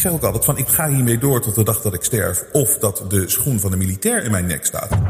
Ik zeg ook altijd van ik ga hiermee door tot de dag dat ik sterf. Of dat de schoen van de militair in mijn nek staat.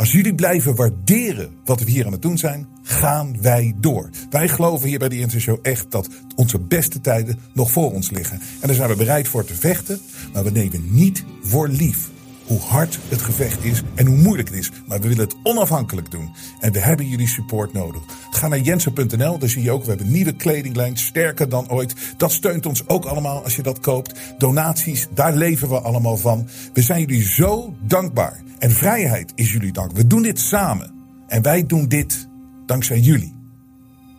Als jullie blijven waarderen wat we hier aan het doen zijn, gaan wij door. Wij geloven hier bij de Intershow echt dat onze beste tijden nog voor ons liggen. En daar zijn we bereid voor te vechten, maar we nemen niet voor lief hoe hard het gevecht is en hoe moeilijk het is. Maar we willen het onafhankelijk doen. En we hebben jullie support nodig. Ga naar jensen.nl, daar zie je ook, we hebben een nieuwe kledinglijn, sterker dan ooit. Dat steunt ons ook allemaal als je dat koopt. Donaties, daar leven we allemaal van. We zijn jullie zo dankbaar. En vrijheid is jullie dank. We doen dit samen. En wij doen dit dankzij jullie.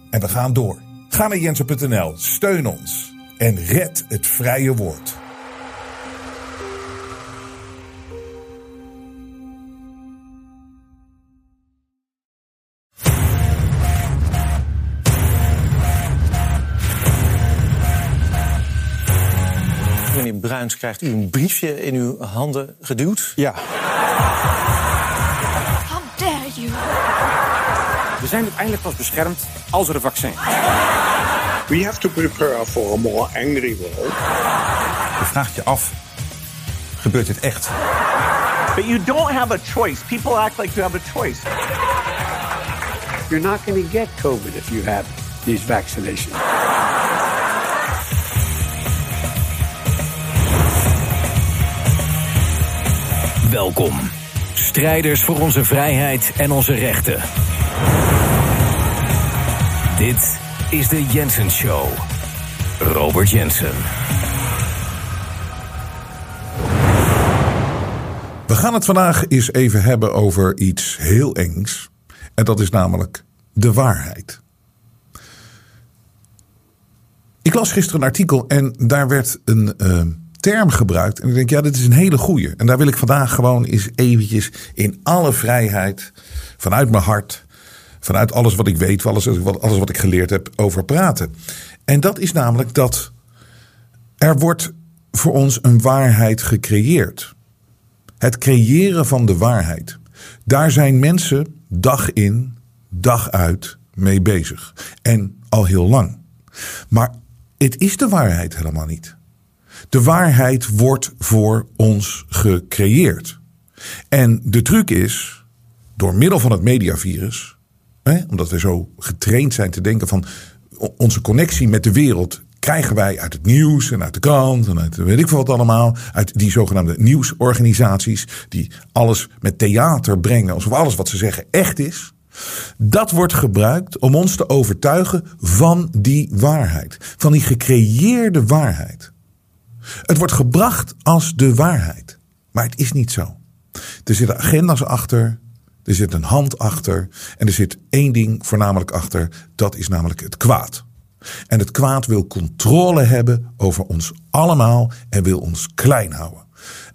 En we gaan door. Ga naar jensen.nl, steun ons en red het vrije woord. Bruins, krijgt u een briefje in uw handen geduwd? Ja. How dare you? We zijn uiteindelijk pas beschermd als er een vaccin is. We have to prepare for a more angry world. Je vraagt je af, gebeurt dit echt? But you don't have a choice. People act like you have a choice. You're not going to get COVID if you have these vaccinations. Welkom, strijders voor onze vrijheid en onze rechten. Dit is de Jensen Show. Robert Jensen. We gaan het vandaag eens even hebben over iets heel engs. En dat is namelijk de waarheid. Ik las gisteren een artikel en daar werd een uh, term gebruikt. En ik denk, ja, dit is een hele goeie. En daar wil ik vandaag gewoon eens eventjes in alle vrijheid, vanuit mijn hart, vanuit alles wat ik weet, alles, alles wat ik geleerd heb, over praten. En dat is namelijk dat er wordt voor ons een waarheid gecreëerd. Het creëren van de waarheid. Daar zijn mensen dag in, dag uit mee bezig. En al heel lang. Maar het is de waarheid helemaal niet. De waarheid wordt voor ons gecreëerd. En de truc is, door middel van het mediavirus, hè, omdat we zo getraind zijn te denken van onze connectie met de wereld krijgen wij uit het nieuws en uit de krant en uit weet ik veel wat allemaal. Uit die zogenaamde nieuwsorganisaties die alles met theater brengen alsof alles wat ze zeggen echt is. Dat wordt gebruikt om ons te overtuigen van die waarheid. Van die gecreëerde waarheid. Het wordt gebracht als de waarheid. Maar het is niet zo. Er zitten agenda's achter. Er zit een hand achter. En er zit één ding voornamelijk achter. Dat is namelijk het kwaad. En het kwaad wil controle hebben over ons allemaal en wil ons klein houden.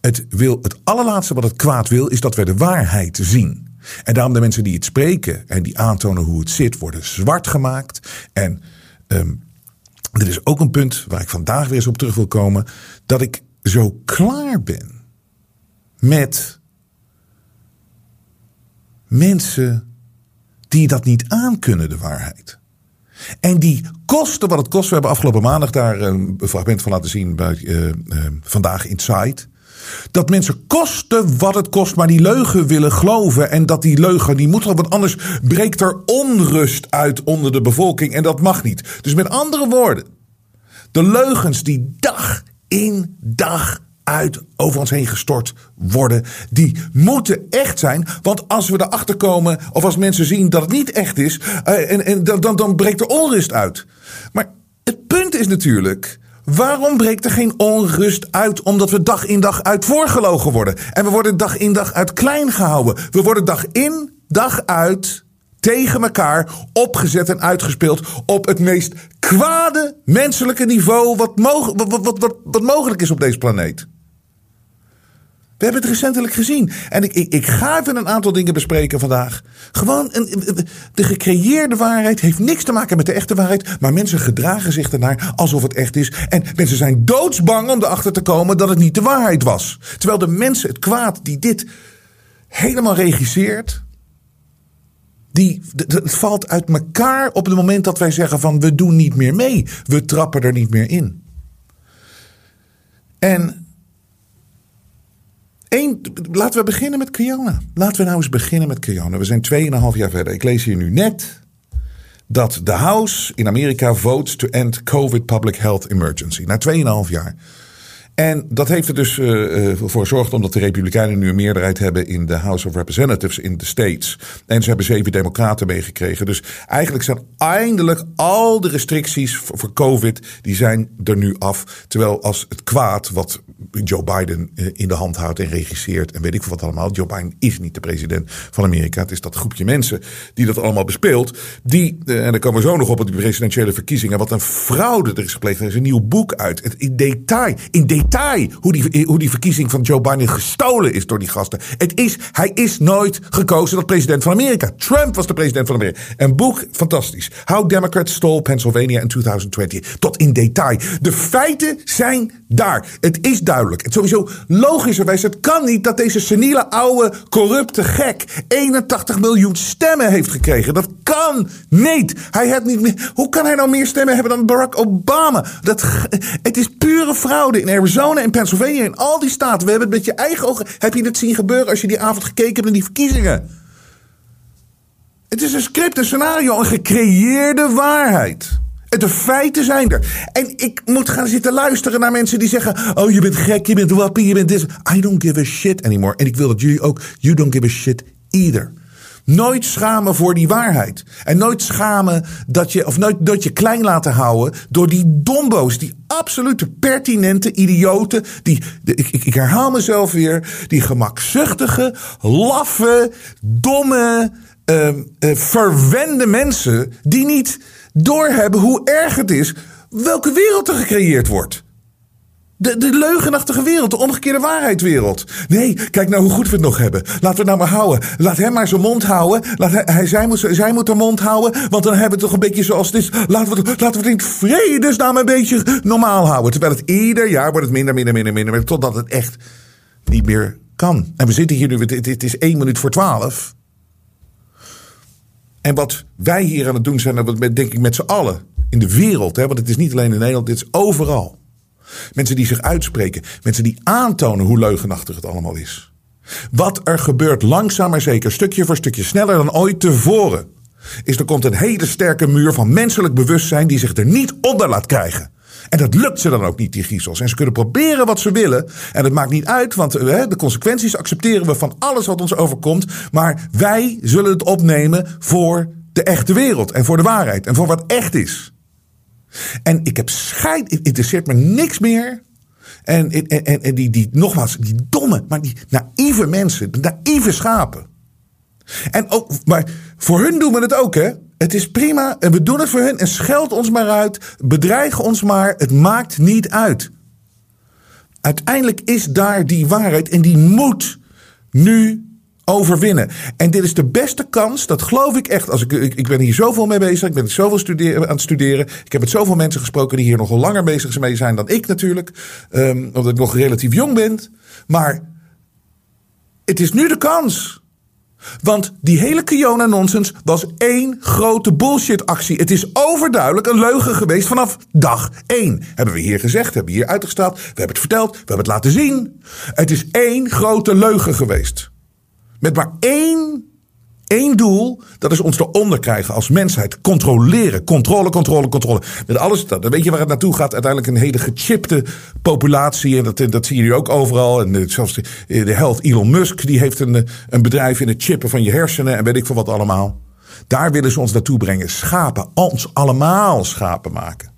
Het, wil, het allerlaatste wat het kwaad wil is dat wij de waarheid zien. En daarom de mensen die het spreken en die aantonen hoe het zit, worden zwart gemaakt. En um, er is ook een punt waar ik vandaag weer eens op terug wil komen. Dat ik zo klaar ben met mensen die dat niet aankunnen, de waarheid. En die kosten wat het kost. We hebben afgelopen maandag daar een fragment van laten zien bij uh, uh, Vandaag Inside. Dat mensen kosten wat het kost, maar die leugen willen geloven. En dat die leugen die moet er, want anders breekt er onrust uit onder de bevolking. En dat mag niet. Dus met andere woorden, de leugens die dag in dag uit over ons heen gestort worden. Die moeten echt zijn. Want als we erachter komen, of als mensen zien dat het niet echt is, uh, en, en dan, dan, dan breekt er onrust uit. Maar het punt is natuurlijk. Waarom breekt er geen onrust uit? Omdat we dag in dag uit voorgelogen worden. En we worden dag in dag uit klein gehouden. We worden dag in dag uit tegen elkaar opgezet en uitgespeeld op het meest kwade menselijke niveau wat, wat, wat, wat, wat mogelijk is op deze planeet. We hebben het recentelijk gezien. En ik, ik, ik ga even een aantal dingen bespreken vandaag. Gewoon, een, de gecreëerde waarheid heeft niks te maken met de echte waarheid. Maar mensen gedragen zich ernaar alsof het echt is. En mensen zijn doodsbang om erachter te komen dat het niet de waarheid was. Terwijl de mensen, het kwaad die dit helemaal regisseert. Die, het valt uit elkaar op het moment dat wij zeggen van we doen niet meer mee. We trappen er niet meer in. En Eén, laten we beginnen met Kiona. Laten we nou eens beginnen met Kiona. We zijn 2,5 jaar verder. Ik lees hier nu net dat de House in Amerika votes to end COVID public health emergency. Na 2,5 jaar. En dat heeft er dus uh, voor gezorgd, omdat de Republikeinen nu een meerderheid hebben in de House of Representatives in de States. En ze hebben zeven Democraten meegekregen. Dus eigenlijk zijn eindelijk al de restricties voor, COVID, die zijn er nu af. Terwijl als het kwaad, wat Joe Biden eh, in de hand houdt en regisseert en weet ik veel wat allemaal. Joe Biden is niet de president van Amerika. Het is dat groepje mensen die dat allemaal bespeelt. Die, en dan komen we zo nog op, op die presidentiële verkiezingen. Wat een fraude er is gepleegd. Er is een nieuw boek uit. In detail, in detail detail hoe die, hoe die verkiezing van Joe Biden gestolen is door die gasten. Het is, hij is nooit gekozen tot president van Amerika. Trump was de president van Amerika. Een boek, fantastisch. How Democrats Stole Pennsylvania in 2020. Tot in detail. De feiten zijn daar. Het is duidelijk. Het sowieso logischerwijs. Het kan niet dat deze seniele, oude, corrupte gek 81 miljoen stemmen heeft gekregen. Dat kan niet. Hij heeft niet meer. Hoe kan hij nou meer stemmen hebben dan Barack Obama? Dat, het is pure fraude in Arizona. Arizona en Pennsylvania, in al die staten. We hebben het met je eigen ogen. Heb je het zien gebeuren als je die avond gekeken hebt naar die verkiezingen? Het is een script, een scenario, een gecreëerde waarheid. De feiten zijn er. En ik moet gaan zitten luisteren naar mensen die zeggen: Oh, je bent gek, je bent wappie, je bent dit. I don't give a shit anymore. En ik wil dat jullie ook. You don't give a shit either. Nooit schamen voor die waarheid. En nooit schamen dat je, of nooit dat je klein laten houden door die dombo's, die absolute pertinente idioten, die, ik, ik, herhaal mezelf weer, die gemakzuchtige, laffe, domme, uh, uh, verwende mensen die niet doorhebben hoe erg het is welke wereld er gecreëerd wordt. De, de leugenachtige wereld, de omgekeerde waarheidswereld. Nee, kijk nou hoe goed we het nog hebben. Laten we het nou maar houden. Laat hem maar zijn mond houden. Laat hij, hij, zij, moet, zij moet haar mond houden. Want dan hebben we het toch een beetje zoals het is. Laten we, laten we het in vredesnaam een beetje normaal houden. Terwijl het ieder jaar wordt het minder, minder, minder, minder. Totdat het echt niet meer kan. En we zitten hier nu, het, is één minuut voor twaalf. En wat wij hier aan het doen zijn, denk ik met z'n allen in de wereld. Hè, want het is niet alleen in Nederland, dit is overal. Mensen die zich uitspreken. Mensen die aantonen hoe leugenachtig het allemaal is. Wat er gebeurt langzaam maar zeker, stukje voor stukje, sneller dan ooit tevoren. Is er komt een hele sterke muur van menselijk bewustzijn die zich er niet onder laat krijgen. En dat lukt ze dan ook niet, die griezels. En ze kunnen proberen wat ze willen. En het maakt niet uit, want hè, de consequenties accepteren we van alles wat ons overkomt. Maar wij zullen het opnemen voor de echte wereld. En voor de waarheid. En voor wat echt is. En ik heb scheid, het interesseert me niks meer. En, en, en, die, die, nogmaals, die domme, maar die naïeve mensen, de naïeve schapen. En ook, maar voor hun doen we het ook, hè? Het is prima en we doen het voor hun en scheld ons maar uit, bedreig ons maar, het maakt niet uit. Uiteindelijk is daar die waarheid en die moet nu overwinnen. En dit is de beste kans, dat geloof ik echt. Als ik, ik, ik ben hier zoveel mee bezig, ik ben zoveel studeren, aan het studeren. Ik heb met zoveel mensen gesproken die hier nogal langer bezig mee zijn dan ik natuurlijk. Um, omdat ik nog relatief jong ben. Maar het is nu de kans. Want die hele Kiona-nonsens was één grote bullshit-actie. Het is overduidelijk een leugen geweest vanaf dag één. Hebben we hier gezegd, hebben we hier uitgesteld, we hebben het verteld, we hebben het laten zien. Het is één grote leugen geweest. Met maar één, één doel. Dat is ons eronder krijgen als mensheid. Controleren. Controle, controle, controle. Met alles. Dat, weet je waar het naartoe gaat? Uiteindelijk een hele gechipte populatie. En dat, dat zie je nu ook overal. En eh, zelfs de, de held Elon Musk. Die heeft een, een bedrijf in het chippen van je hersenen. En weet ik veel wat allemaal. Daar willen ze ons naartoe brengen. Schapen. Ons allemaal schapen maken.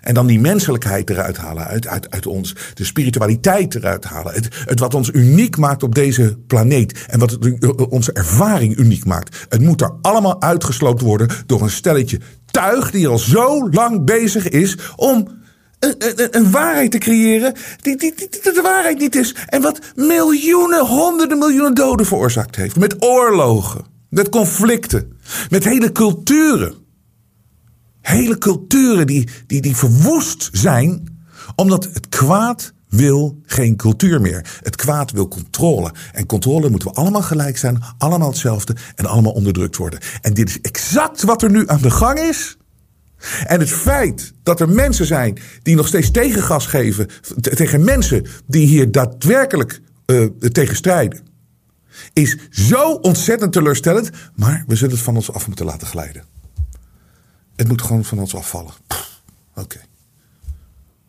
En dan die menselijkheid eruit halen uit, uit, uit ons. De spiritualiteit eruit halen. Het, het wat ons uniek maakt op deze planeet. En wat onze ervaring uniek maakt. Het moet er allemaal uitgesloten worden door een stelletje tuig die al zo lang bezig is om een, een, een, waarheid te creëren die, die, die, die, de waarheid niet is. En wat miljoenen, honderden miljoenen doden veroorzaakt heeft. Met oorlogen, met conflicten, met hele culturen. Hele culturen die, die, die verwoest zijn, omdat het kwaad wil geen cultuur meer. Het kwaad wil controle. En controle moeten we allemaal gelijk zijn, allemaal hetzelfde en allemaal onderdrukt worden. En dit is exact wat er nu aan de gang is. En het feit dat er mensen zijn die nog steeds tegengas geven tegen mensen die hier daadwerkelijk uh, tegen strijden, is zo ontzettend teleurstellend. Maar we zullen het van ons af moeten laten glijden. Het moet gewoon van ons afvallen. Oké.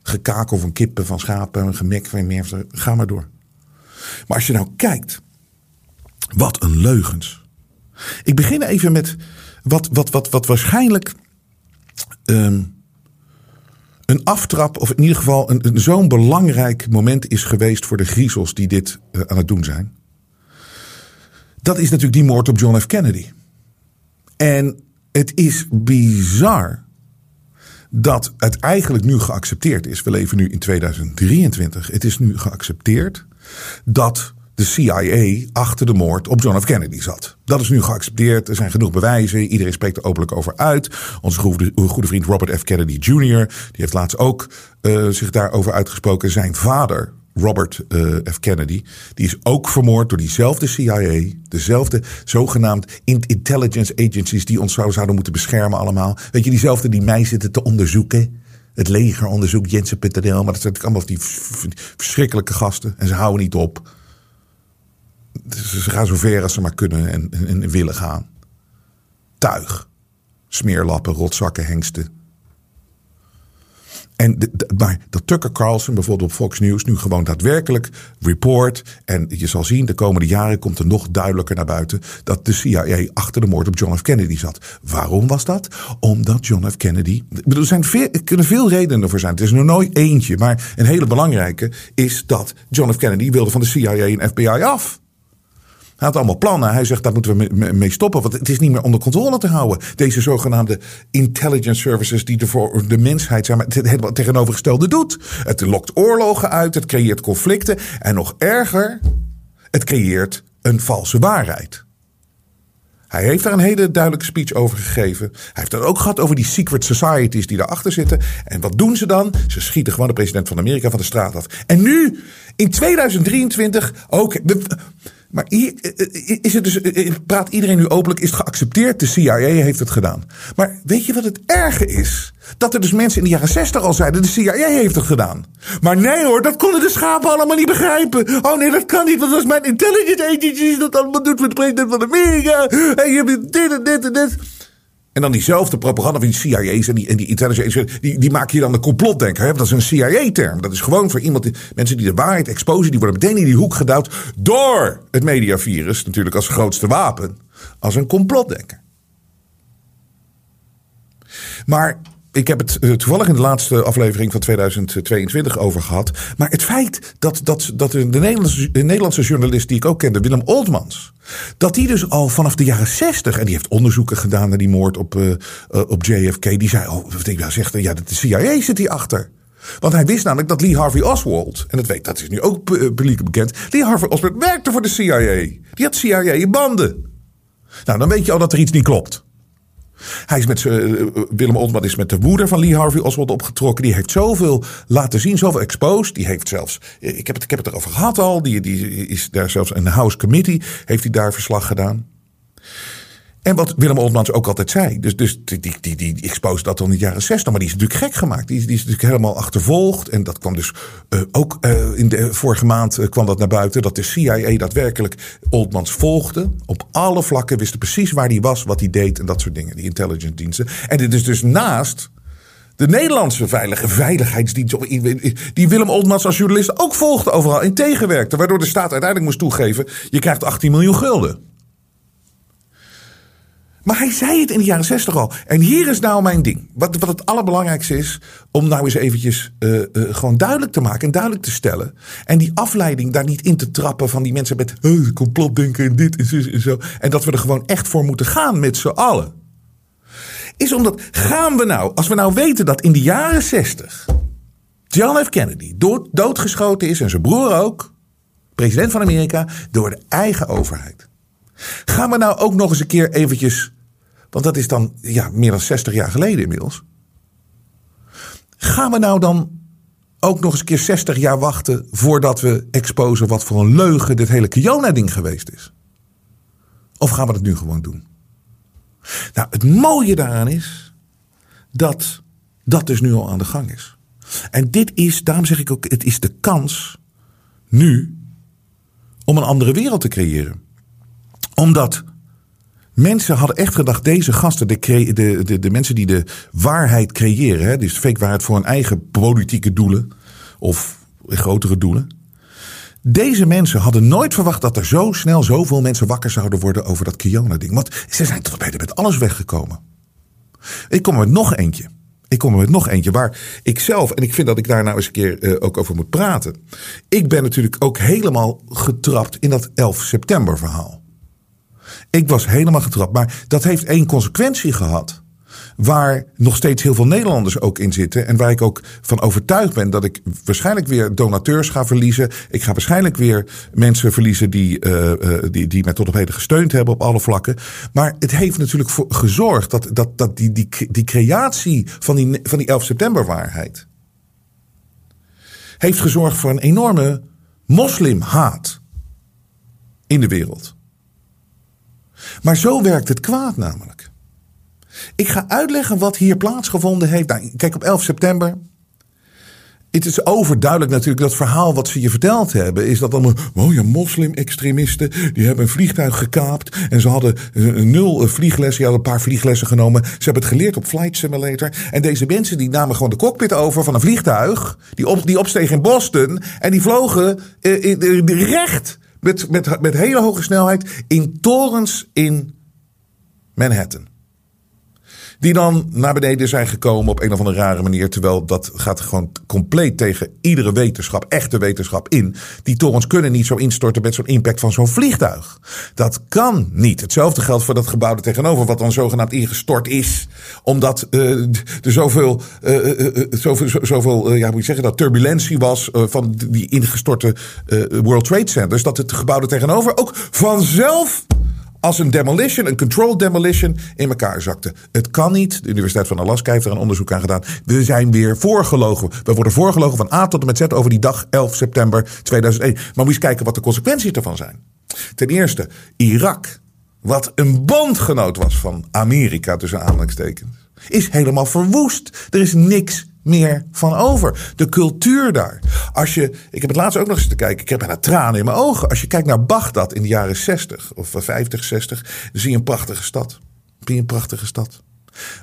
Gekakel van kippen, van schapen, gemek van meer. Ga maar door. Maar als je nou kijkt. Wat een leugens. Ik begin even met wat, wat, wat, wat waarschijnlijk. Um, een aftrap, of in ieder geval een, zo'n belangrijk moment is geweest voor de griezels die dit uh, aan het doen zijn. Dat is natuurlijk die moord op John F. Kennedy. En het is bizar dat het eigenlijk nu geaccepteerd is. We leven nu in 2023. Het is nu geaccepteerd dat de CIA achter de moord op John F. Kennedy zat. Dat is nu geaccepteerd. Er zijn genoeg bewijzen. Iedereen spreekt er openlijk over uit. Onze goede, vriend Robert F. Kennedy Jr. die heeft laatst ook uh, zich daarover uitgesproken. Zijn vader, Robert uh, F. Kennedy, die is ook vermoord door diezelfde CIA, dezelfde zogenaamd intelligence agencies die ons zouden moeten beschermen allemaal. Weet je, diezelfde die mij zitten te onderzoeken. Het leger onderzoekt Jensen.nl, maar dat zijn allemaal die verschrikkelijke gasten en ze houden niet op. Ze gaan zo ver als ze maar kunnen en, en, en willen gaan. Tuig, smeerlappen, rotzakken, hengsten. En maar dat Tucker Carlson bijvoorbeeld op Fox News nu gewoon daadwerkelijk report. En je zal zien, de komende jaren komt er nog duidelijker naar buiten dat de CIA achter de moord op John F. Kennedy zat. Waarom was dat? Omdat John F. Kennedy. er, zijn er kunnen veel redenen voor zijn. Het is nog nooit eentje. Maar een hele belangrijke is dat John F. Kennedy wilde van de CIA en FBI af. Hij had allemaal plannen. Hij zegt, daar moeten we mee stoppen. Want het is niet meer onder controle te houden. Deze zogenaamde intelligence services die er voor de mensheid zijn. Maar het tegenovergestelde doet. Het lokt oorlogen uit. Het creëert conflicten. En nog erger, het creëert een valse waarheid. Hij heeft daar een hele duidelijke speech over gegeven. Hij heeft het ook gehad over die secret societies die daarachter zitten. En wat doen ze dan? Ze schieten gewoon de president van Amerika van de straat af. En nu, in 2023, ook. Maar eh, eh, is het dus, eh, praat iedereen nu openlijk, is het geaccepteerd. De CIA heeft het gedaan. Maar weet je wat het erge is? Dat er dus mensen in de jaren 60 al zeiden, de CIA heeft het gedaan. Maar nee hoor, dat konden de schapen allemaal niet begrijpen. Oh nee, dat kan niet, want dat is mijn intelligence agency dat allemaal doet met de president van Amerika. En je hebt dit en dit en dit. En dan diezelfde propaganda van die CIA's en die, en die intelligence, die, die maken je dan de complotdenker. Hè? Dat is een CIA-term. Dat is gewoon voor iemand, die, mensen die de waarheid exposen, die worden meteen in die hoek gedouwd door het mediavirus, natuurlijk als grootste wapen, als een complotdenker. Maar ik heb het eh, toevallig in de laatste aflevering van 2022 over gehad. Maar het feit dat, dat, dat de, Nederlandse, de Nederlandse journalist die ik ook kende, Willem Oldmans. Dat die dus al vanaf de jaren 60, en die heeft onderzoeken gedaan naar die moord op, uh, op JFK. Die zei, oh, wat ik nou zeg, ja, de CIA zit hier achter. Want hij wist namelijk dat Lee Harvey Oswald, en dat, weet, dat is nu ook publiek bekend, Lee Harvey Oswald werkte voor de CIA. Die had CIA in banden. Nou, dan weet je al dat er iets niet klopt. Hij is met zijn, Willem Oltman is met de moeder van Lee Harvey Oswald opgetrokken. Die heeft zoveel laten zien, zoveel exposed. Die heeft zelfs, ik heb het, ik heb het erover gehad al. Die, die is daar zelfs de House Committee, heeft hij daar verslag gedaan. En wat Willem Oltmans ook altijd zei. Dus, dus die, die, die, die exposed dat al in de jaren 60. Maar die is natuurlijk gek gemaakt. Die, is natuurlijk helemaal achtervolgd. En dat kwam dus uh, ook uh, in de vorige maand kwam dat naar buiten. Dat de CIA daadwerkelijk Oltmans volgde. Op alle vlakken wisten precies waar hij was, wat hij deed en dat soort dingen. Die intelligence diensten. En dit is dus naast de Nederlandse veilige veiligheidsdienst. Die Willem Oltmans als journalist ook volgde overal. En tegenwerkte. Waardoor de staat uiteindelijk moest toegeven. Je krijgt 18 miljoen gulden. Maar hij zei het in de jaren zestig al. En hier is nou mijn ding. Wat, wat het allerbelangrijkste is. Om nou eens eventjes uh, uh, gewoon duidelijk te maken en duidelijk te stellen. En die afleiding daar niet in te trappen van die mensen met complotdenken en dit en zo, en zo. En dat we er gewoon echt voor moeten gaan met z'n allen. Is omdat gaan we nou, als we nou weten dat in de jaren zestig. John F. Kennedy dood, doodgeschoten is en zijn broer ook. President van Amerika door de eigen overheid. Gaan we nou ook nog eens een keer eventjes, want dat is dan ja, meer dan 60 jaar geleden inmiddels. Gaan we nou dan ook nog eens een keer 60 jaar wachten voordat we exposen wat voor een leugen dit hele Kiona-ding geweest is? Of gaan we dat nu gewoon doen? Nou, het mooie daaraan is dat dat dus nu al aan de gang is. En dit is, daarom zeg ik ook, het is de kans nu om een andere wereld te creëren omdat mensen hadden echt gedacht, deze gasten, de, de, de, de mensen die de waarheid creëren, hè, dus fake waarheid voor hun eigen politieke doelen of grotere doelen. Deze mensen hadden nooit verwacht dat er zo snel zoveel mensen wakker zouden worden over dat Kiona-ding. Want ze zijn tot op heden met alles weggekomen. Ik kom er met nog eentje. Ik kom er met nog eentje waar ik zelf, en ik vind dat ik daar nou eens een keer uh, ook over moet praten. Ik ben natuurlijk ook helemaal getrapt in dat 11 september verhaal. Ik was helemaal getrapt. Maar dat heeft één consequentie gehad. Waar nog steeds heel veel Nederlanders ook in zitten. En waar ik ook van overtuigd ben dat ik waarschijnlijk weer donateurs ga verliezen. Ik ga waarschijnlijk weer mensen verliezen die, uh, uh, die, die mij tot op heden gesteund hebben op alle vlakken. Maar het heeft natuurlijk voor gezorgd dat, dat, dat die, die, die creatie van die, van die 11 september waarheid. Heeft gezorgd voor een enorme moslimhaat in de wereld. Maar zo werkt het kwaad namelijk. Ik ga uitleggen wat hier plaatsgevonden heeft. Nou, kijk, op 11 september. Het is overduidelijk natuurlijk dat verhaal wat ze je verteld hebben. Is dat allemaal, ja, moslim-extremisten. Die hebben een vliegtuig gekaapt. En ze hadden nul vlieglessen. Die hadden een paar vlieglessen genomen. Ze hebben het geleerd op Flight Simulator. En deze mensen die namen gewoon de cockpit over van een vliegtuig. Die, op, die opsteeg in Boston. En die vlogen uh, recht met, met, met hele hoge snelheid in torens in Manhattan. Die dan naar beneden zijn gekomen op een of andere rare manier. Terwijl dat gaat gewoon compleet tegen iedere wetenschap, echte wetenschap in. Die torens kunnen niet zo instorten met zo'n impact van zo'n vliegtuig. Dat kan niet. Hetzelfde geldt voor dat gebouw er tegenover, wat dan zogenaamd ingestort is. Omdat uh, er zoveel, uh, zoveel, zoveel ja, moet je zeggen, dat turbulentie was van die ingestorte World Trade Centers. Dat het gebouw er tegenover ook vanzelf als een demolition, een controlled demolition, in elkaar zakte. Het kan niet. De Universiteit van Alaska heeft er een onderzoek aan gedaan. We zijn weer voorgelogen. We worden voorgelogen van A tot en met Z over die dag 11 september 2001. Maar moet eens kijken wat de consequenties ervan zijn. Ten eerste, Irak, wat een bondgenoot was van Amerika tussen aanhalingstekens, is helemaal verwoest. Er is niks meer van over. De cultuur daar. Als je, ik heb het laatst ook nog eens te kijken. Ik heb bijna tranen in mijn ogen. Als je kijkt naar Bagdad in de jaren 60 of 50, 60, dan zie je een prachtige stad. Zie je een prachtige stad.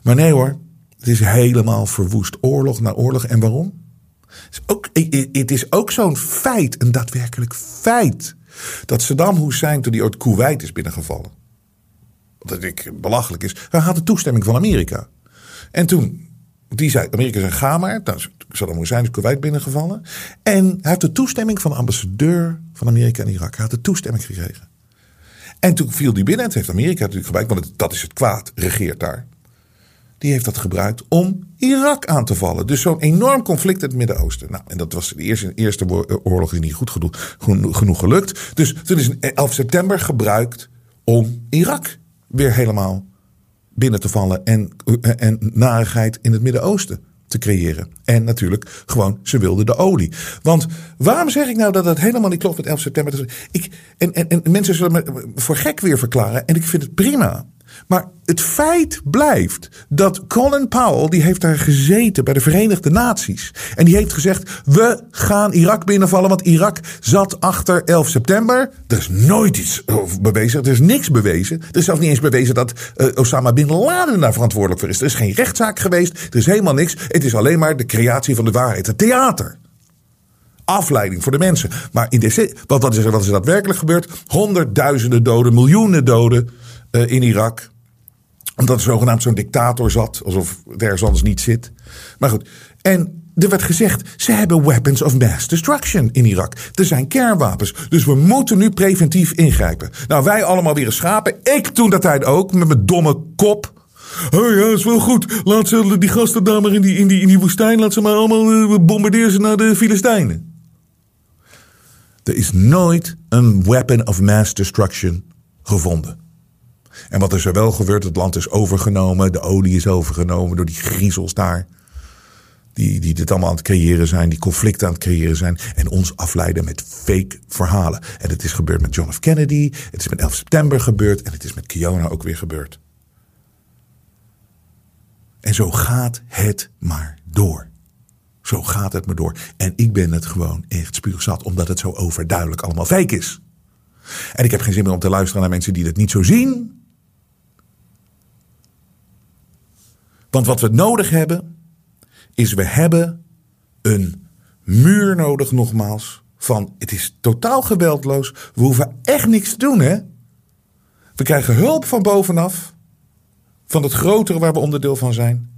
Maar nee hoor, het is helemaal verwoest. Oorlog na oorlog. En waarom? Het is ook, het is ook zo'n feit, een daadwerkelijk feit, dat Saddam Hussein toen hij uit Kuwait is binnengevallen. Wat ik belachelijk is. Hij had de toestemming van Amerika. En toen die zei, Amerika is een gamaar. Nou, Saddam Hussein is Kuwait binnengevallen. En hij heeft de toestemming van de ambassadeur van Amerika in Irak. Hij had de toestemming gekregen. En toen viel die binnen. En het heeft Amerika natuurlijk gebruikt. Want dat is het kwaad. Regeert daar. die heeft dat gebruikt om Irak aan te vallen. Dus zo'n enorm conflict in het Midden-Oosten. Nou, en dat was de eerste, eerste oorlog die niet goed genoeg gelukt. Dus toen is 11 september gebruikt om Irak weer helemaal binnen te vallen en, en narigheid in het Midden-Oosten te creëren. En natuurlijk gewoon, ze wilden de olie. Want waarom zeg ik nou dat het helemaal niet klopt met 11 september? Ik, en, en, en mensen zullen me voor gek weer verklaren. En ik vind het prima. Maar het feit blijft dat Colin Powell, die heeft daar gezeten bij de Verenigde Naties. En die heeft gezegd, we gaan Irak binnenvallen, want Irak zat achter 11 september. Er is nooit iets bewezen, er is niks bewezen. Er is zelfs niet eens bewezen dat uh, Osama Bin Laden daar verantwoordelijk voor is. Er is geen rechtszaak geweest, er is helemaal niks. Het is alleen maar de creatie van de waarheid, het theater afleiding voor de mensen. Maar in deze, wat, wat, is er, wat is er daadwerkelijk gebeurd? Honderdduizenden doden, miljoenen doden uh, in Irak omdat er zogenaamd zo'n dictator zat, alsof het ergens niet zit. Maar goed, en er werd gezegd, ze hebben weapons of mass destruction in Irak. Er zijn kernwapens, dus we moeten nu preventief ingrijpen. Nou, wij allemaal weer schapen. Ik toen dat tijd ook, met mijn domme kop. Oh ja, is wel goed. Laat ze die gasten daar maar in die, in die, woestijn, laat ze maar allemaal uh, bombarderen ze naar de Filistijnen. Er is nooit een weapon of mass destruction gevonden. En wat is er wel gebeurd? Het land is overgenomen, de olie is overgenomen door die griezels daar. Die, die dit allemaal aan het creëren zijn, die conflicten aan het creëren zijn. En ons afleiden met fake verhalen. En het is gebeurd met John F. Kennedy, het is met 11 september gebeurd en het is met Kiona ook weer gebeurd. En zo gaat het maar door. Zo gaat het maar door. En ik ben het gewoon echt spuugzat, omdat het zo overduidelijk allemaal fake is. En ik heb geen zin meer om te luisteren naar mensen die dat niet zo zien. Want wat we nodig hebben, is we hebben een muur nodig nogmaals. Van het is totaal geweldloos. We hoeven echt niks te doen hè. We krijgen hulp van bovenaf. Van het grotere waar we onderdeel van zijn.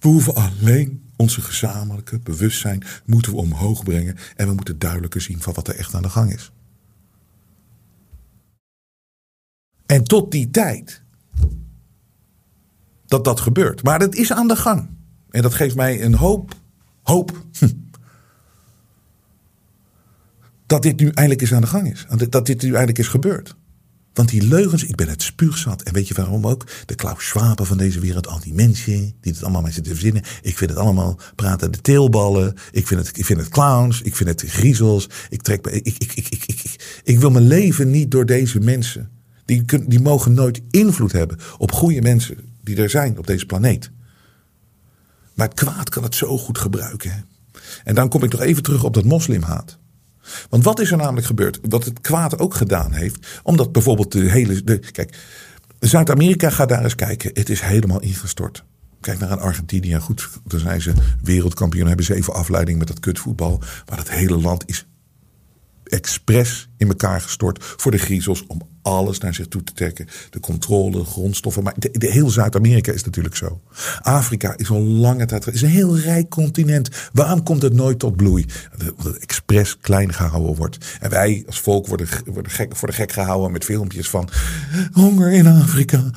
We hoeven alleen onze gezamenlijke bewustzijn moeten we omhoog brengen. En we moeten duidelijker zien van wat er echt aan de gang is. En tot die tijd dat dat gebeurt. Maar het is aan de gang. En dat geeft mij een hoop, hoop. Hm, dat dit nu eindelijk eens aan de gang is. Dat dit nu eindelijk is gebeurd. Want die leugens, ik ben het spuugzat. En weet je waarom ook? De Klaus Schwab van deze wereld, al die mensen die het allemaal met zitten verzinnen. Ik vind het allemaal praten de teelballen. Ik vind het, ik vind het clowns. Ik vind het griezels. Ik, trek, ik, ik, ik, ik, ik, ik, wil mijn leven niet door deze mensen. Die, die mogen nooit invloed hebben op goede mensen die er zijn op deze planeet. Maar het kwaad kan het zo goed gebruiken. En dan kom ik nog even terug op dat moslimhaat. Want wat is er namelijk gebeurd? Wat het kwaad ook gedaan heeft. Omdat bijvoorbeeld de hele. De, kijk, Zuid-Amerika gaat daar eens kijken. Het is helemaal ingestort. Kijk naar Argentinië. Goed, dan zijn ze wereldkampioen. Hebben ze even afleiding met dat kutvoetbal. Maar het hele land is expres in elkaar gestort voor de griezels om alles naar zich toe te trekken. De controle, grondstoffen. Maar de, de heel Zuid-Amerika is natuurlijk zo. Afrika is al lange tijd. is een heel rijk continent. Waarom komt het nooit tot bloei? Omdat het expres klein gehouden wordt. En wij als volk worden, worden gek, voor de gek gehouden met filmpjes van honger in Afrika.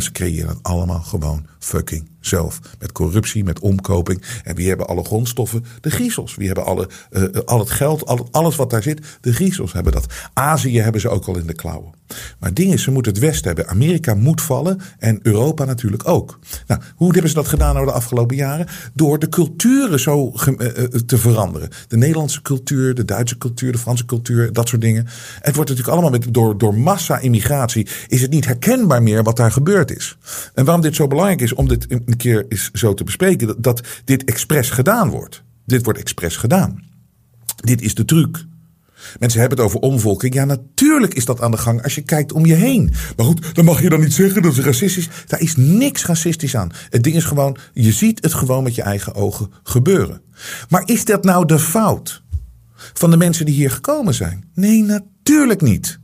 Ze creëren het allemaal gewoon fucking zelf. Met corruptie, met omkoping. En wie hebben alle grondstoffen? De griezels. Wie hebben alle, uh, al het geld, al, alles wat daar zit? De griezels hebben dat. Azië hebben ze ook al in de klauwen. Maar het ding is, ze moeten het Westen hebben. Amerika moet vallen en Europa natuurlijk ook. Nou, hoe hebben ze dat gedaan over de afgelopen jaren? Door de culturen zo te veranderen. De Nederlandse cultuur, de Duitse cultuur, de Franse cultuur, dat soort dingen. Het wordt natuurlijk allemaal met, door, door massa-immigratie is het niet herkenbaar meer wat daar gebeurd is. En waarom dit zo belangrijk is om dit een keer eens zo te bespreken, dat dit expres gedaan wordt. Dit wordt expres gedaan. Dit is de truc. Mensen hebben het over omvolking. Ja, natuurlijk is dat aan de gang als je kijkt om je heen. Maar goed, dan mag je dan niet zeggen dat het racistisch is. Daar is niks racistisch aan. Het ding is gewoon, je ziet het gewoon met je eigen ogen gebeuren. Maar is dat nou de fout van de mensen die hier gekomen zijn? Nee, natuurlijk niet.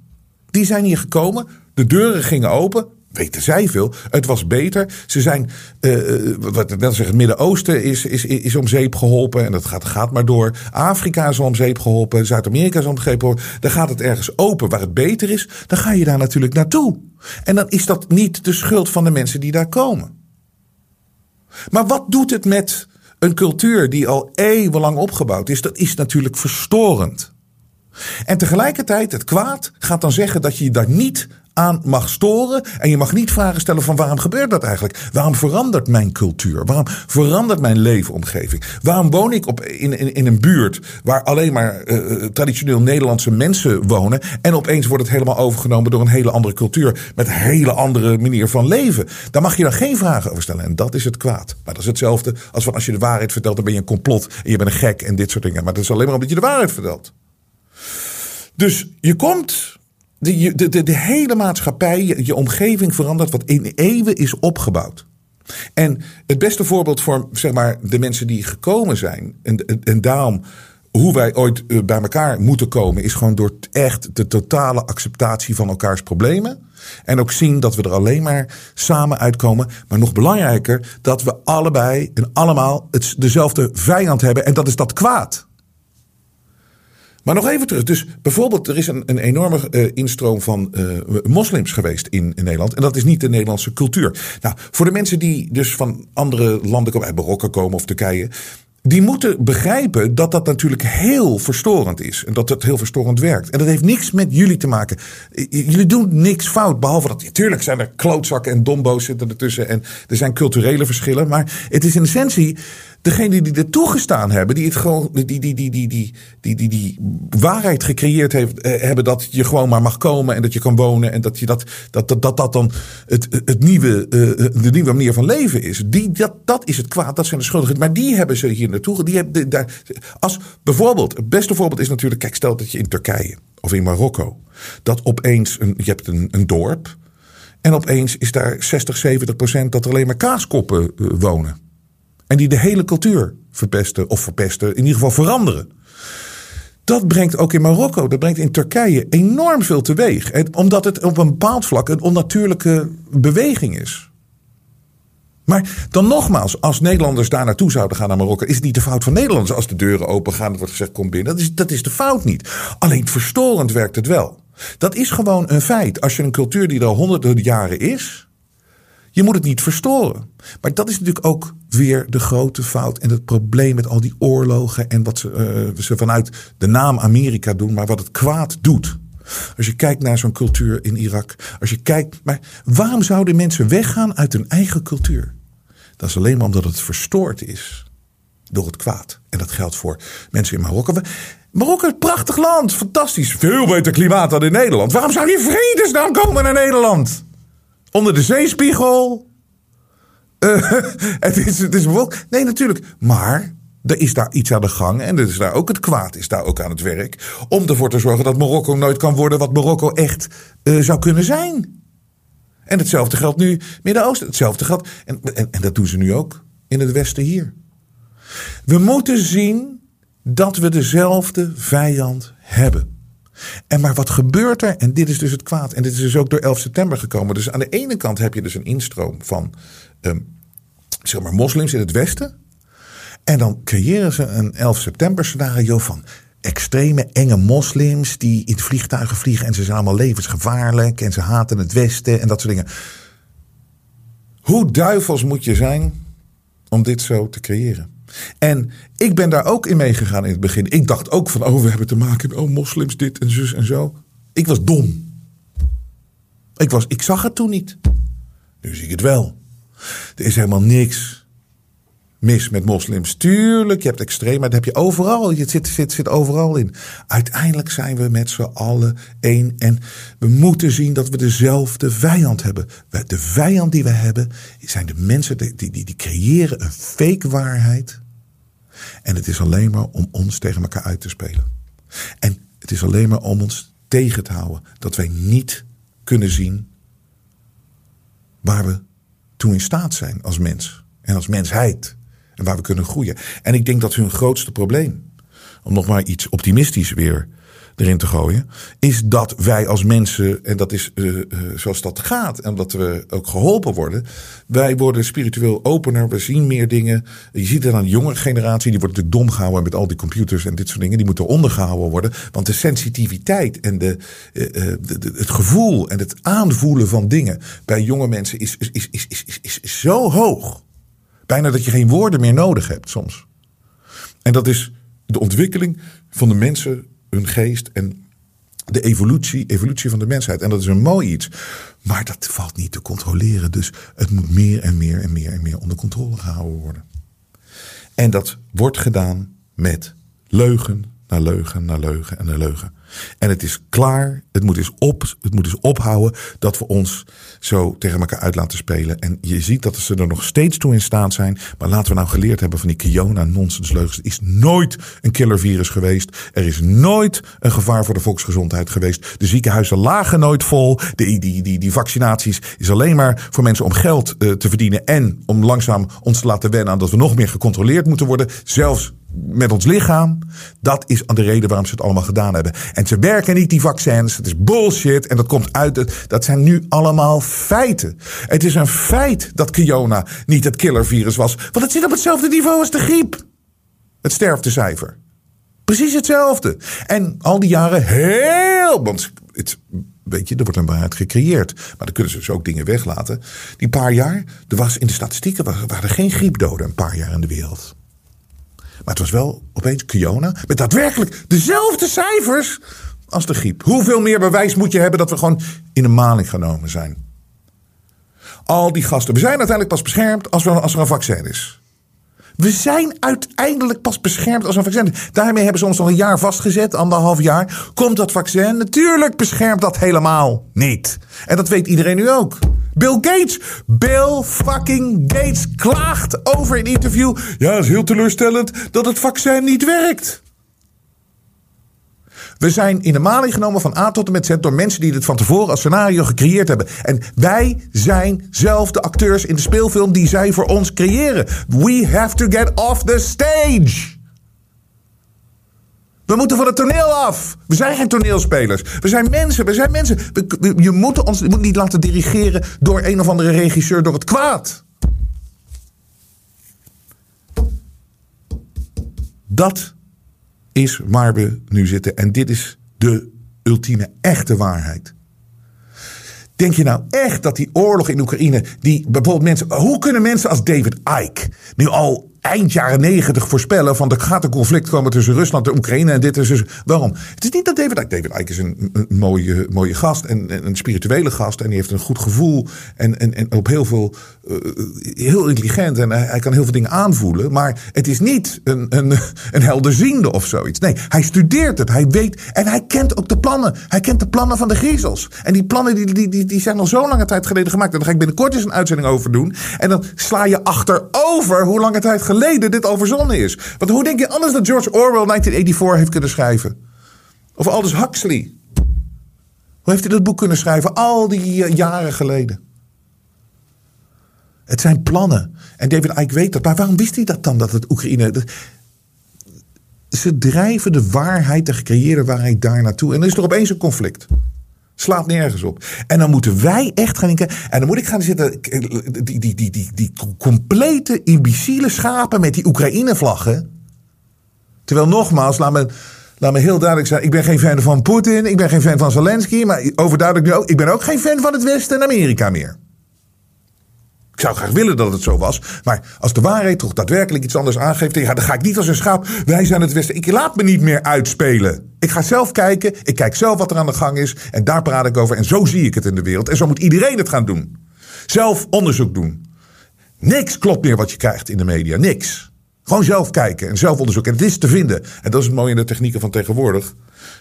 Die zijn hier gekomen, de deuren gingen open, weten zij veel. Het was beter. Ze zijn, uh, wat ik net het Midden-Oosten is, is, is om zeep geholpen. En dat gaat, gaat maar door. Afrika is om zeep geholpen. Zuid-Amerika is om zeep geholpen. Dan gaat het ergens open waar het beter is. Dan ga je daar natuurlijk naartoe. En dan is dat niet de schuld van de mensen die daar komen. Maar wat doet het met een cultuur die al eeuwenlang opgebouwd is? Dat is natuurlijk verstorend. En tegelijkertijd, het kwaad gaat dan zeggen dat je daar niet aan mag storen. En je mag niet vragen stellen van waarom gebeurt dat eigenlijk? Waarom verandert mijn cultuur? Waarom verandert mijn leefomgeving? Waarom woon ik op, in, in, in een buurt waar alleen maar uh, traditioneel Nederlandse mensen wonen. En opeens wordt het helemaal overgenomen door een hele andere cultuur. Met een hele andere manier van leven. Daar mag je dan geen vragen over stellen. En dat is het kwaad. Maar dat is hetzelfde als van als je de waarheid vertelt, dan ben je een complot. En je bent een gek en dit soort dingen. Maar dat is alleen maar omdat je de waarheid vertelt. Dus je komt de, de, de, hele maatschappij, je, omgeving verandert wat in eeuwen is opgebouwd. En het beste voorbeeld voor zeg maar, de mensen die gekomen zijn, en, en daarom hoe wij ooit eh, bij elkaar moeten komen, is gewoon door echt de totale acceptatie van elkaars problemen. En ook zien dat we er alleen maar samen uitkomen. Maar nog belangrijker, dat we allebei en allemaal het, dezelfde vijand hebben. En dat is dat kwaad. Maar nog even terug. Dus bijvoorbeeld, er is een, een enorme uh, instroom van uh, moslims geweest in, in, Nederland. En dat is niet de Nederlandse cultuur. Nou, voor de mensen die dus van andere landen komen, uit Marokko komen of Turkije. Die moeten begrijpen dat dat natuurlijk heel verstorend is. En dat het heel verstorend werkt. En dat heeft niks met jullie te maken. Jullie doen niks fout. Behalve dat, natuurlijk zijn er klootzakken en dombo's zitten ertussen. En er zijn culturele verschillen. Maar het is in essentie degene die er toegestaan hebben, die het gewoon, die, die, die, die, die, die, die, die waarheid gecreëerd heeft, eh, hebben dat je gewoon maar mag komen en dat je kan wonen en dat je dat, dat, dat, dat, dat dan het, het nieuwe, uh, de nieuwe manier van leven is. Die, dat, dat is het kwaad, dat zijn de schuldigen. Maar die hebben ze hier naartoe. Die hebben, daar, als bijvoorbeeld, het beste voorbeeld is natuurlijk, kijk, stel dat je in Turkije of in Marokko, dat opeens, een, je hebt een, een dorp. En opeens is daar 60, 70 procent dat er alleen maar kaaskoppen wonen. En die de hele cultuur verpesten of verpesten, in ieder geval veranderen. Dat brengt ook in Marokko, dat brengt in Turkije enorm veel teweeg. Omdat het op een bepaald vlak een onnatuurlijke beweging is. Maar dan nogmaals, als Nederlanders daar naartoe zouden gaan naar Marokko, is het niet de fout van Nederlanders. Als de deuren open gaan, wordt gezegd: kom binnen. Dat is, dat is de fout niet. Alleen verstorend werkt het wel. Dat is gewoon een feit. Als je een cultuur die er honderden jaren is, je moet het niet verstoren. Maar dat is natuurlijk ook weer de grote fout en het probleem met al die oorlogen en wat ze, uh, ze vanuit de naam Amerika doen, maar wat het kwaad doet. Als je kijkt naar zo'n cultuur in Irak, als je kijkt, maar waarom zouden mensen weggaan uit hun eigen cultuur? Dat is alleen maar omdat het verstoord is door het kwaad. En dat geldt voor mensen in Marokko. Marokko is een prachtig land, fantastisch, veel beter klimaat dan in Nederland. Waarom zou je vredesnaam komen naar Nederland? Onder de zeespiegel. Uh, het is, het is Nee, natuurlijk. Maar er is daar iets aan de gang. En er is daar ook het kwaad is daar ook aan het werk. Om ervoor te zorgen dat Marokko nooit kan worden wat Marokko echt uh, zou kunnen zijn. En hetzelfde geldt nu Midden-Oosten. Hetzelfde geldt. En, en dat doen ze nu ook in het Westen hier. We moeten zien dat we dezelfde vijand hebben. En maar wat gebeurt er? En dit is dus het kwaad. En dit is dus ook door 11 september gekomen. Dus aan de ene kant heb je dus een instroom van um, zeg maar moslims in het Westen. En dan creëren ze een 11 september scenario van extreme enge moslims die in vliegtuigen vliegen en ze zijn allemaal levensgevaarlijk en ze haten het Westen en dat soort dingen. Hoe duivels moet je zijn om dit zo te creëren? En ik ben daar ook in meegegaan in het begin. Ik dacht ook van, oh, we hebben te maken met oh, moslims, dit en zus en zo. Ik was dom. Ik, was, ik zag het toen niet. Nu zie ik het wel. Er is helemaal niks mis met moslims. Tuurlijk, je hebt extreem, maar dat heb je overal. Je zit, zit, zit overal in. Uiteindelijk zijn we met z'n allen één. En we moeten zien dat we dezelfde vijand hebben. De vijand die we hebben zijn de mensen die, die, die creëren een fake waarheid. En het is alleen maar om ons tegen elkaar uit te spelen. En het is alleen maar om ons tegen te houden. Dat wij niet kunnen zien waar we toe in staat zijn als mens en als mensheid. En waar we kunnen groeien. En ik denk dat hun grootste probleem, om nog maar iets optimistisch weer erin te gooien, is dat wij als mensen, en dat is uh, uh, zoals dat gaat, en dat we ook geholpen worden, wij worden spiritueel opener, we zien meer dingen. Je ziet het aan de jongere generatie, die wordt natuurlijk dom gehouden met al die computers en dit soort dingen, die moeten ondergehouden worden, want de sensitiviteit en de, uh, de, de, het gevoel en het aanvoelen van dingen bij jonge mensen is, is, is, is, is, is zo hoog Bijna dat je geen woorden meer nodig hebt soms. En dat is de ontwikkeling van de mensen, hun geest en de evolutie, evolutie van de mensheid. En dat is een mooi iets. Maar dat valt niet te controleren. Dus het moet meer en meer en meer en meer onder controle gehouden worden. En dat wordt gedaan met leugen naar leugen naar leugen en naar leugen. En het is klaar. Het moet eens, op, het moet eens ophouden dat we ons zo tegen elkaar uit laten spelen. En je ziet dat ze er nog steeds toe in staat zijn. Maar laten we nou geleerd hebben van die Kiona nonsens leugens. Er is nooit een killervirus geweest. Er is nooit een gevaar voor de volksgezondheid geweest. De ziekenhuizen lagen nooit vol. De, die, die, die vaccinaties is alleen maar voor mensen om geld uh, te verdienen. En om langzaam ons te laten wennen aan dat we nog meer gecontroleerd moeten worden. Zelfs met ons lichaam. Dat is de reden waarom ze het allemaal gedaan hebben. En ze werken niet, die vaccins. Het is bullshit. En dat komt uit. Dat zijn nu allemaal feiten. Het is een feit dat Kiona niet het killervirus was. Want het zit op hetzelfde niveau als de griep. Het sterftecijfer. Precies hetzelfde. En al die jaren heel. Want het, weet je, er wordt een waarheid gecreëerd. Maar dan kunnen ze dus ook dingen weglaten. Die paar jaar, er was in de statistieken waren geen griepdoden een paar jaar in de wereld. Maar het was wel opeens Kiona met daadwerkelijk dezelfde cijfers als de griep. Hoeveel meer bewijs moet je hebben dat we gewoon in een maling genomen zijn? Al die gasten. We zijn uiteindelijk pas beschermd als, we, als er een vaccin is. We zijn uiteindelijk pas beschermd als een vaccin. Daarmee hebben ze ons nog een jaar vastgezet, anderhalf jaar. Komt dat vaccin? Natuurlijk beschermt dat helemaal niet. En dat weet iedereen nu ook. Bill Gates. Bill fucking Gates klaagt over een interview. Ja, het is heel teleurstellend dat het vaccin niet werkt. We zijn in de maling genomen van A tot en met Z door mensen die dit van tevoren als scenario gecreëerd hebben. En wij zijn zelf de acteurs in de speelfilm die zij voor ons creëren. We have to get off the stage. We moeten van het toneel af. We zijn geen toneelspelers. We zijn mensen. We zijn mensen. je moet ons moet niet laten dirigeren door een of andere regisseur door het kwaad. Dat is waar we nu zitten. En dit is de ultieme echte waarheid. Denk je nou echt dat die oorlog in Oekraïne, die bijvoorbeeld mensen, hoe kunnen mensen als David Icke nu al eind jaren negentig voorspellen van er gaat een conflict komen tussen Rusland en Oekraïne en dit is dus waarom? Het is niet dat David Icke, David Icke is een, mooie, mooie gast en, een spirituele gast en die heeft een goed gevoel en, en, en op heel veel, uh, heel intelligent en hij, kan heel veel dingen aanvoelen, maar het is niet een, een, een helderziende of zoiets. Nee, hij studeert het, hij weet en hij kent ook de plannen. Hij kent de plannen van de griezels. En die plannen die, die, die, die zijn al zo lange tijd geleden gemaakt. En daar ga ik binnenkort eens een uitzending over doen. En dan sla je achterover hoe lange tijd geleden geleden dit al is. Want hoe denk je anders dat George Orwell 1984 heeft kunnen schrijven? Of Aldous Huxley? Hoe heeft hij dat boek kunnen schrijven al die eh, jaren geleden? Het zijn plannen. En David Icke weet dat. Maar waarom wist hij dat dan, dat het Oekraïne... Ze drijven de waarheid, de gecreëerde waarheid daar naartoe. En er is er opeens een conflict. Slaat nergens op. En dan moeten wij echt gaan denken. En dan moet ik gaan zitten. Die, die, die, die, die complete imbeciele schapen met die Oekraïne-vlaggen. Terwijl nogmaals, laat me, laat me heel duidelijk zijn. Ik ben geen fan van Poetin. Ik ben geen fan van Zelensky. Maar overduidelijk nu ook. Ik ben ook geen fan van het Westen en Amerika meer. Ik zou graag willen dat het zo was. Maar als de waarheid toch daadwerkelijk iets anders aangeeft. Dan ga ik niet als een schaap. Wij zijn het Westen. Ik laat me niet meer uitspelen. Ik ga zelf kijken. Ik kijk zelf wat er aan de gang is. En daar praat ik over. En zo zie ik het in de wereld. En zo moet iedereen het gaan doen. Zelf onderzoek doen. Niks klopt meer wat je krijgt in de media. Niks. Gewoon zelf kijken en zelf onderzoeken. En het is te vinden. En dat is het mooie in de technieken van tegenwoordig.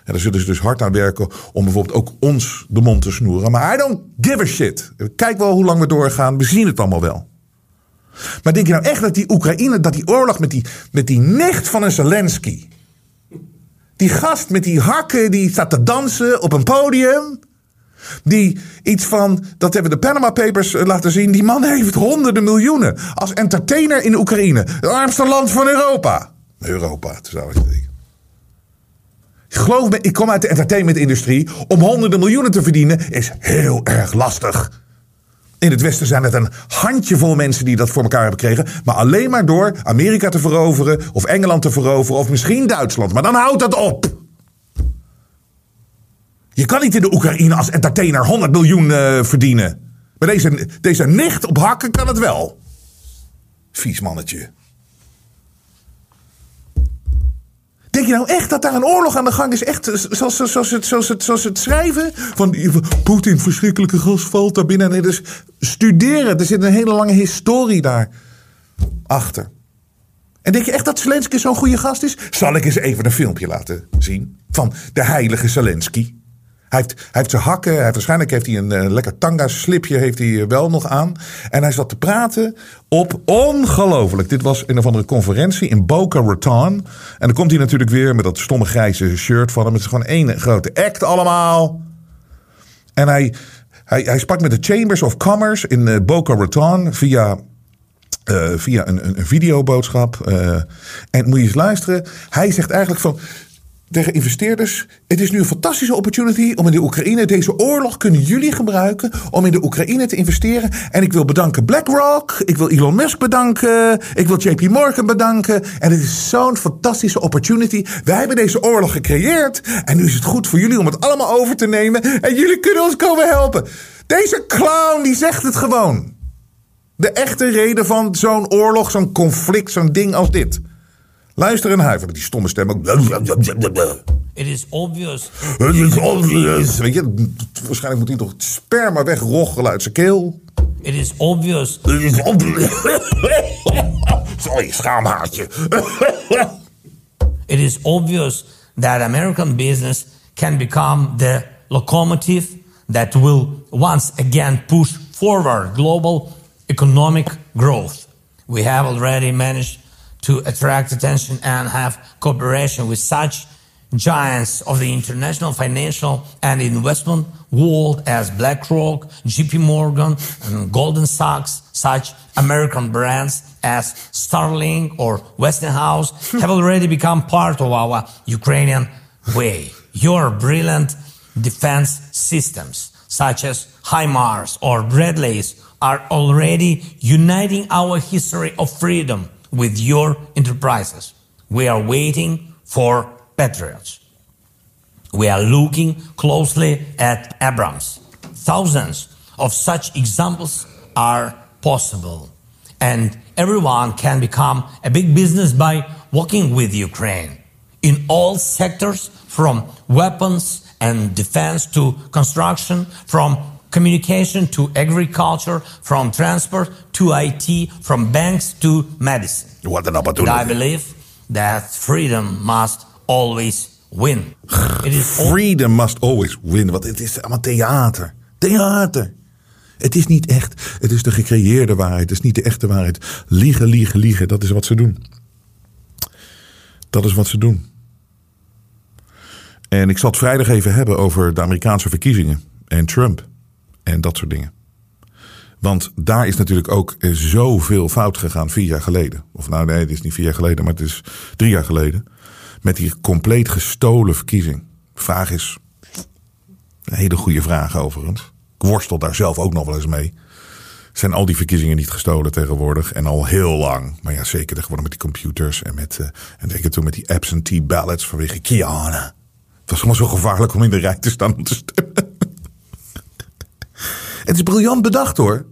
En daar zullen ze dus hard aan werken om bijvoorbeeld ook ons de mond te snoeren. Maar I don't give a shit. Kijk wel hoe lang we doorgaan. We zien het allemaal wel. Maar denk je nou echt dat die Oekraïne, dat die oorlog met die, met die nicht van een Zelensky. Die gast met die hakken die staat te dansen op een podium. Die iets van, dat hebben de Panama Papers eh, laten zien. Die man heeft honderden miljoenen. Als entertainer in Oekraïne. Het armste land van Europa. Europa, zou ik zeggen. Geloof me, ik kom uit de entertainmentindustrie. Om honderden miljoenen te verdienen is heel erg lastig. In het Westen zijn het een handjevol mensen die dat voor elkaar hebben gekregen. Maar alleen maar door Amerika te veroveren, of Engeland te veroveren, of misschien Duitsland. Maar dan houdt dat op. Je kan niet in de Oekraïne als entertainer 100 miljoen uh, verdienen. Maar deze, deze nicht op hakken kan het wel. Vies mannetje. Denk je nou echt dat daar een oorlog aan de gang is? Echt zoals, zoals, het, zoals, het, zoals het schrijven? Van Poetin, verschrikkelijke gas valt daar binnen. Dus studeren. Er zit een hele lange historie daar achter. En denk je echt dat Zelensky zo'n goede gast is? Zal ik eens even een filmpje laten zien van de heilige Zelensky? Hij heeft, zijn hakken, hij waarschijnlijk heeft hij een eh, lekker tanga slipje heeft hij eh, wel nog aan. En hij zat te praten op ongelooflijk. Dit was een of andere conferentie in Boca Raton. En dan komt hij natuurlijk weer met dat stomme grijze shirt van hem. Het is gewoon één grote act allemaal. En hij, hij, hij sprak met de Chambers of Commerce in uh, Boca Raton via via een, een, een videoboodschap. en moet je eens luisteren. Hij zegt eigenlijk van tegen investeerders: Het is nu een fantastische opportunity om in de Oekraïne. Deze oorlog kunnen jullie gebruiken om in de Oekraïne te investeren. En ik wil bedanken BlackRock. Ik wil Elon Musk bedanken. Ik wil JP Morgan bedanken. En het is zo'n fantastische opportunity. Wij hebben deze oorlog gecreëerd. En nu is het goed voor jullie om het allemaal over te nemen. En jullie kunnen ons komen helpen. Deze clown die zegt het gewoon. De echte reden van zo'n oorlog, zo'n conflict, zo'n ding als dit. Luister en huiver met die stomme stem ook. It is obvious. Het is obvious. Weet je, waarschijnlijk moet hij toch het sperma wegroggelen uit zijn keel. It is obvious. Het is obvious. Sorry, schaamhaartje. It is obvious that American business can become the locomotive that will once again push forward global economic growth. We have already managed to attract attention and have cooperation with such giants of the international financial and investment world as BlackRock, JP Morgan, and Golden Sachs, such American brands as Starlink or Westinghouse have already become part of our Ukrainian way. Your brilliant defense systems, such as HIMARS or Bradleys, are already uniting our history of freedom with your enterprises. We are waiting for Patriots. We are looking closely at Abrams. Thousands of such examples are possible. And everyone can become a big business by working with Ukraine in all sectors from weapons and defense to construction, from communication to agriculture, from transport to IT, from banks to medicine. What an And I opportunity. believe that freedom must always win. It is Freedom must always win. Want het is allemaal theater. Theater. Het is niet echt. Het is de gecreëerde waarheid. Het is niet de echte waarheid. Liegen, liegen, liegen. Dat is wat ze doen. Dat is wat ze doen. En ik zal het vrijdag even hebben over de Amerikaanse verkiezingen. En Trump. En dat soort dingen. Want daar is natuurlijk ook eh, zoveel fout gegaan vier jaar geleden. Of nou nee, het is niet vier jaar geleden, maar het is drie jaar geleden. Met die compleet gestolen verkiezing. Vraag is, een hele goede vraag overigens. Ik worstel daar zelf ook nog wel eens mee. Zijn al die verkiezingen niet gestolen tegenwoordig? En al heel lang. Maar ja, zeker tegenwoordig met die computers. En met, eh, en zeker toen met die absentee ballots vanwege Kiana. Het was allemaal zo gevaarlijk om in de rij te staan om te stemmen. Het is briljant bedacht hoor.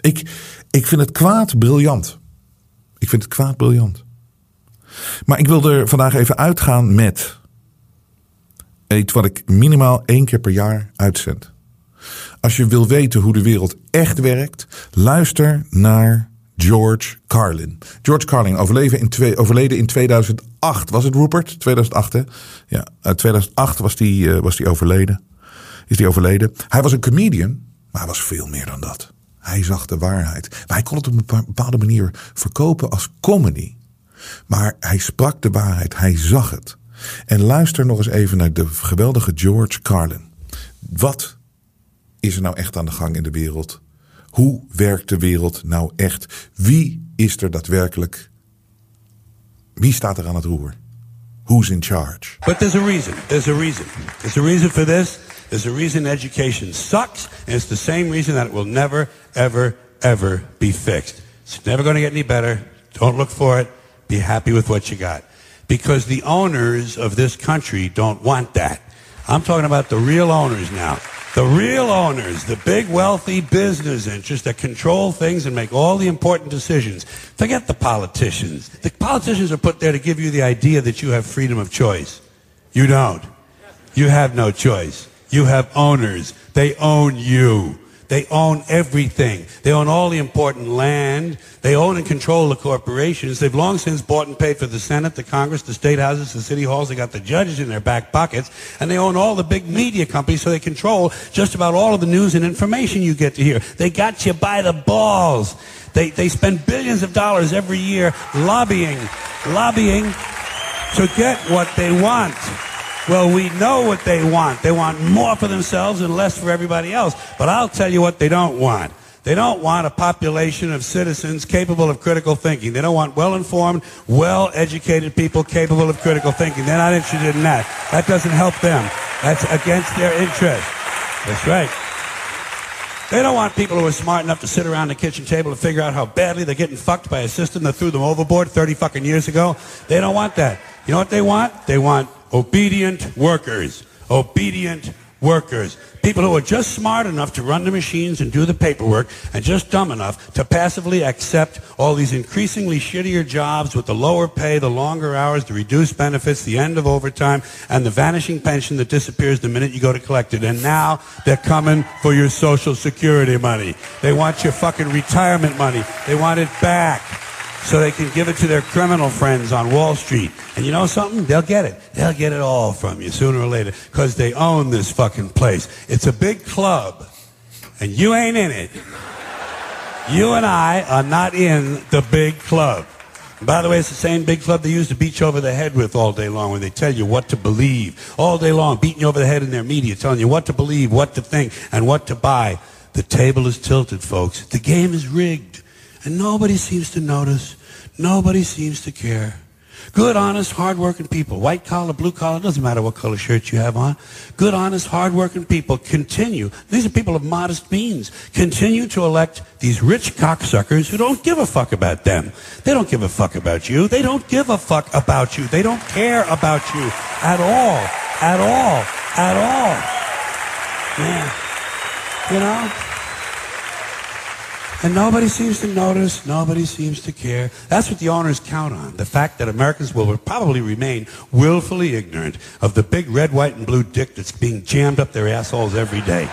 Ik, ik vind het kwaad briljant. Ik vind het kwaad briljant. Maar ik wil er vandaag even uitgaan met iets wat ik minimaal één keer per jaar uitzend. Als je wil weten hoe de wereld echt werkt, luister naar George Carlin. George Carlin overleven in overleden in 2008. Was het Rupert? 2008 hè? Ja, uit 2008 was die, eh, was die overleden. Is die overleden. Hij was een comedian, maar hij was veel meer dan dat. Hij zag de waarheid. Maar hij kon het op een bepa- bepaalde manier verkopen als comedy. Maar hij sprak de waarheid, hij zag het. En luister nog eens even naar de geweldige George Carlin. Wat is er nou echt aan de gang in de wereld? Hoe werkt de wereld nou echt? Wie is er daadwerkelijk? Wie staat er aan het roer? Who's in charge? But there's a reason. There's a reason. There's a reason for this. There's a reason education sucks, and it's the same reason that it will never, ever, ever be fixed. It's never going to get any better. Don't look for it. Be happy with what you got. Because the owners of this country don't want that. I'm talking about the real owners now. The real owners, the big wealthy business interests that control things and make all the important decisions. Forget the politicians. The politicians are put there to give you the idea that you have freedom of choice. You don't. You have no choice. You have owners. They own you. They own everything. They own all the important land. They own and control the corporations. They've long since bought and paid for the Senate, the Congress, the state houses, the city halls. They got the judges in their back pockets. And they own all the big media companies, so they control just about all of the news and information you get to hear. They got you by the balls. They, they spend billions of dollars every year lobbying, lobbying to get what they want. Well, we know what they want. They want more for themselves and less for everybody else. But I'll tell you what they don't want. They don't want a population of citizens capable of critical thinking. They don't want well-informed, well-educated people capable of critical thinking. They're not interested in that. That doesn't help them. That's against their interest. That's right. They don't want people who are smart enough to sit around the kitchen table to figure out how badly they're getting fucked by a system that threw them overboard 30 fucking years ago. They don't want that. You know what they want? They want obedient workers. Obedient workers. People who are just smart enough to run the machines and do the paperwork and just dumb enough to passively accept all these increasingly shittier jobs with the lower pay, the longer hours, the reduced benefits, the end of overtime, and the vanishing pension that disappears the minute you go to collect it. And now they're coming for your social security money. They want your fucking retirement money. They want it back so they can give it to their criminal friends on Wall Street. And you know something? They'll get it. They'll get it all from you sooner or later because they own this fucking place. It's a big club, and you ain't in it. You and I are not in the big club. By the way, it's the same big club they use to beat you over the head with all day long when they tell you what to believe. All day long, beating you over the head in their media, telling you what to believe, what to think, and what to buy. The table is tilted, folks. The game is rigged. And nobody seems to notice. Nobody seems to care. Good, honest, hardworking people, white collar, blue collar, doesn't matter what color shirt you have on. Good, honest, hardworking people continue. These are people of modest means. Continue to elect these rich cocksuckers who don't give a fuck about them. They don't give a fuck about you. They don't give a fuck about you. They don't care about you at all. At all. At all. Man. You know? And nobody seems to notice. Nobody seems to care. That's what the owners count on. The fact that Americans will probably remain willfully ignorant of the big red, white, and blue dick that's being jammed up their assholes every day.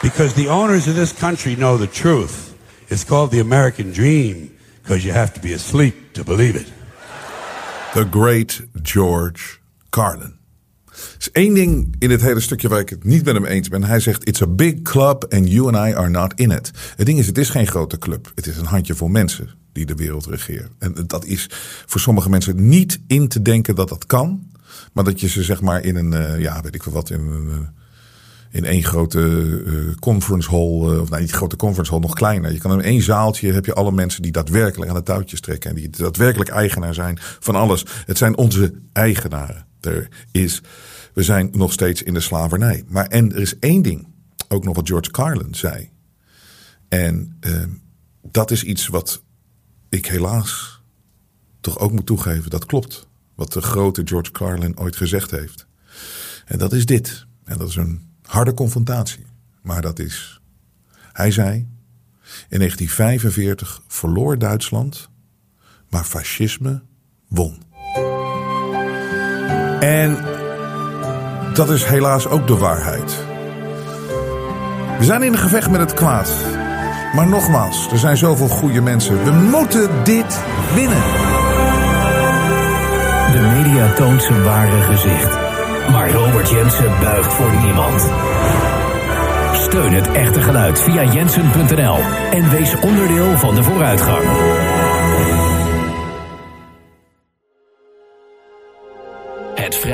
Because the owners of this country know the truth. It's called the American dream because you have to be asleep to believe it. The great George Carlin. Er is één ding in dit hele stukje waar ik het niet met hem eens ben. Hij zegt: It's a big club and you and I are not in it. Het ding is, het is geen grote club. Het is een handjevol mensen die de wereld regeren. En dat is voor sommige mensen niet in te denken dat dat kan. Maar dat je ze zeg maar in een, uh, ja, weet ik veel wat, in een. Uh, in één grote uh, conference hall, of nou niet grote conference hall, nog kleiner. Je kan in één zaaltje heb je alle mensen die daadwerkelijk aan de touwtjes trekken. En die daadwerkelijk eigenaar zijn van alles. Het zijn onze eigenaren. Is we zijn nog steeds in de slavernij. Maar en er is één ding, ook nog wat George Carlin zei. En uh, dat is iets wat ik helaas toch ook moet toegeven. Dat klopt. Wat de grote George Carlin ooit gezegd heeft. En dat is dit. En dat is een harde confrontatie. Maar dat is. Hij zei. In 1945 verloor Duitsland. Maar fascisme won. En dat is helaas ook de waarheid. We zijn in een gevecht met het kwaad. Maar nogmaals, er zijn zoveel goede mensen. We moeten dit winnen. De media toont zijn ware gezicht. Maar Robert Jensen buigt voor niemand. Steun het echte geluid via jensen.nl en wees onderdeel van de vooruitgang.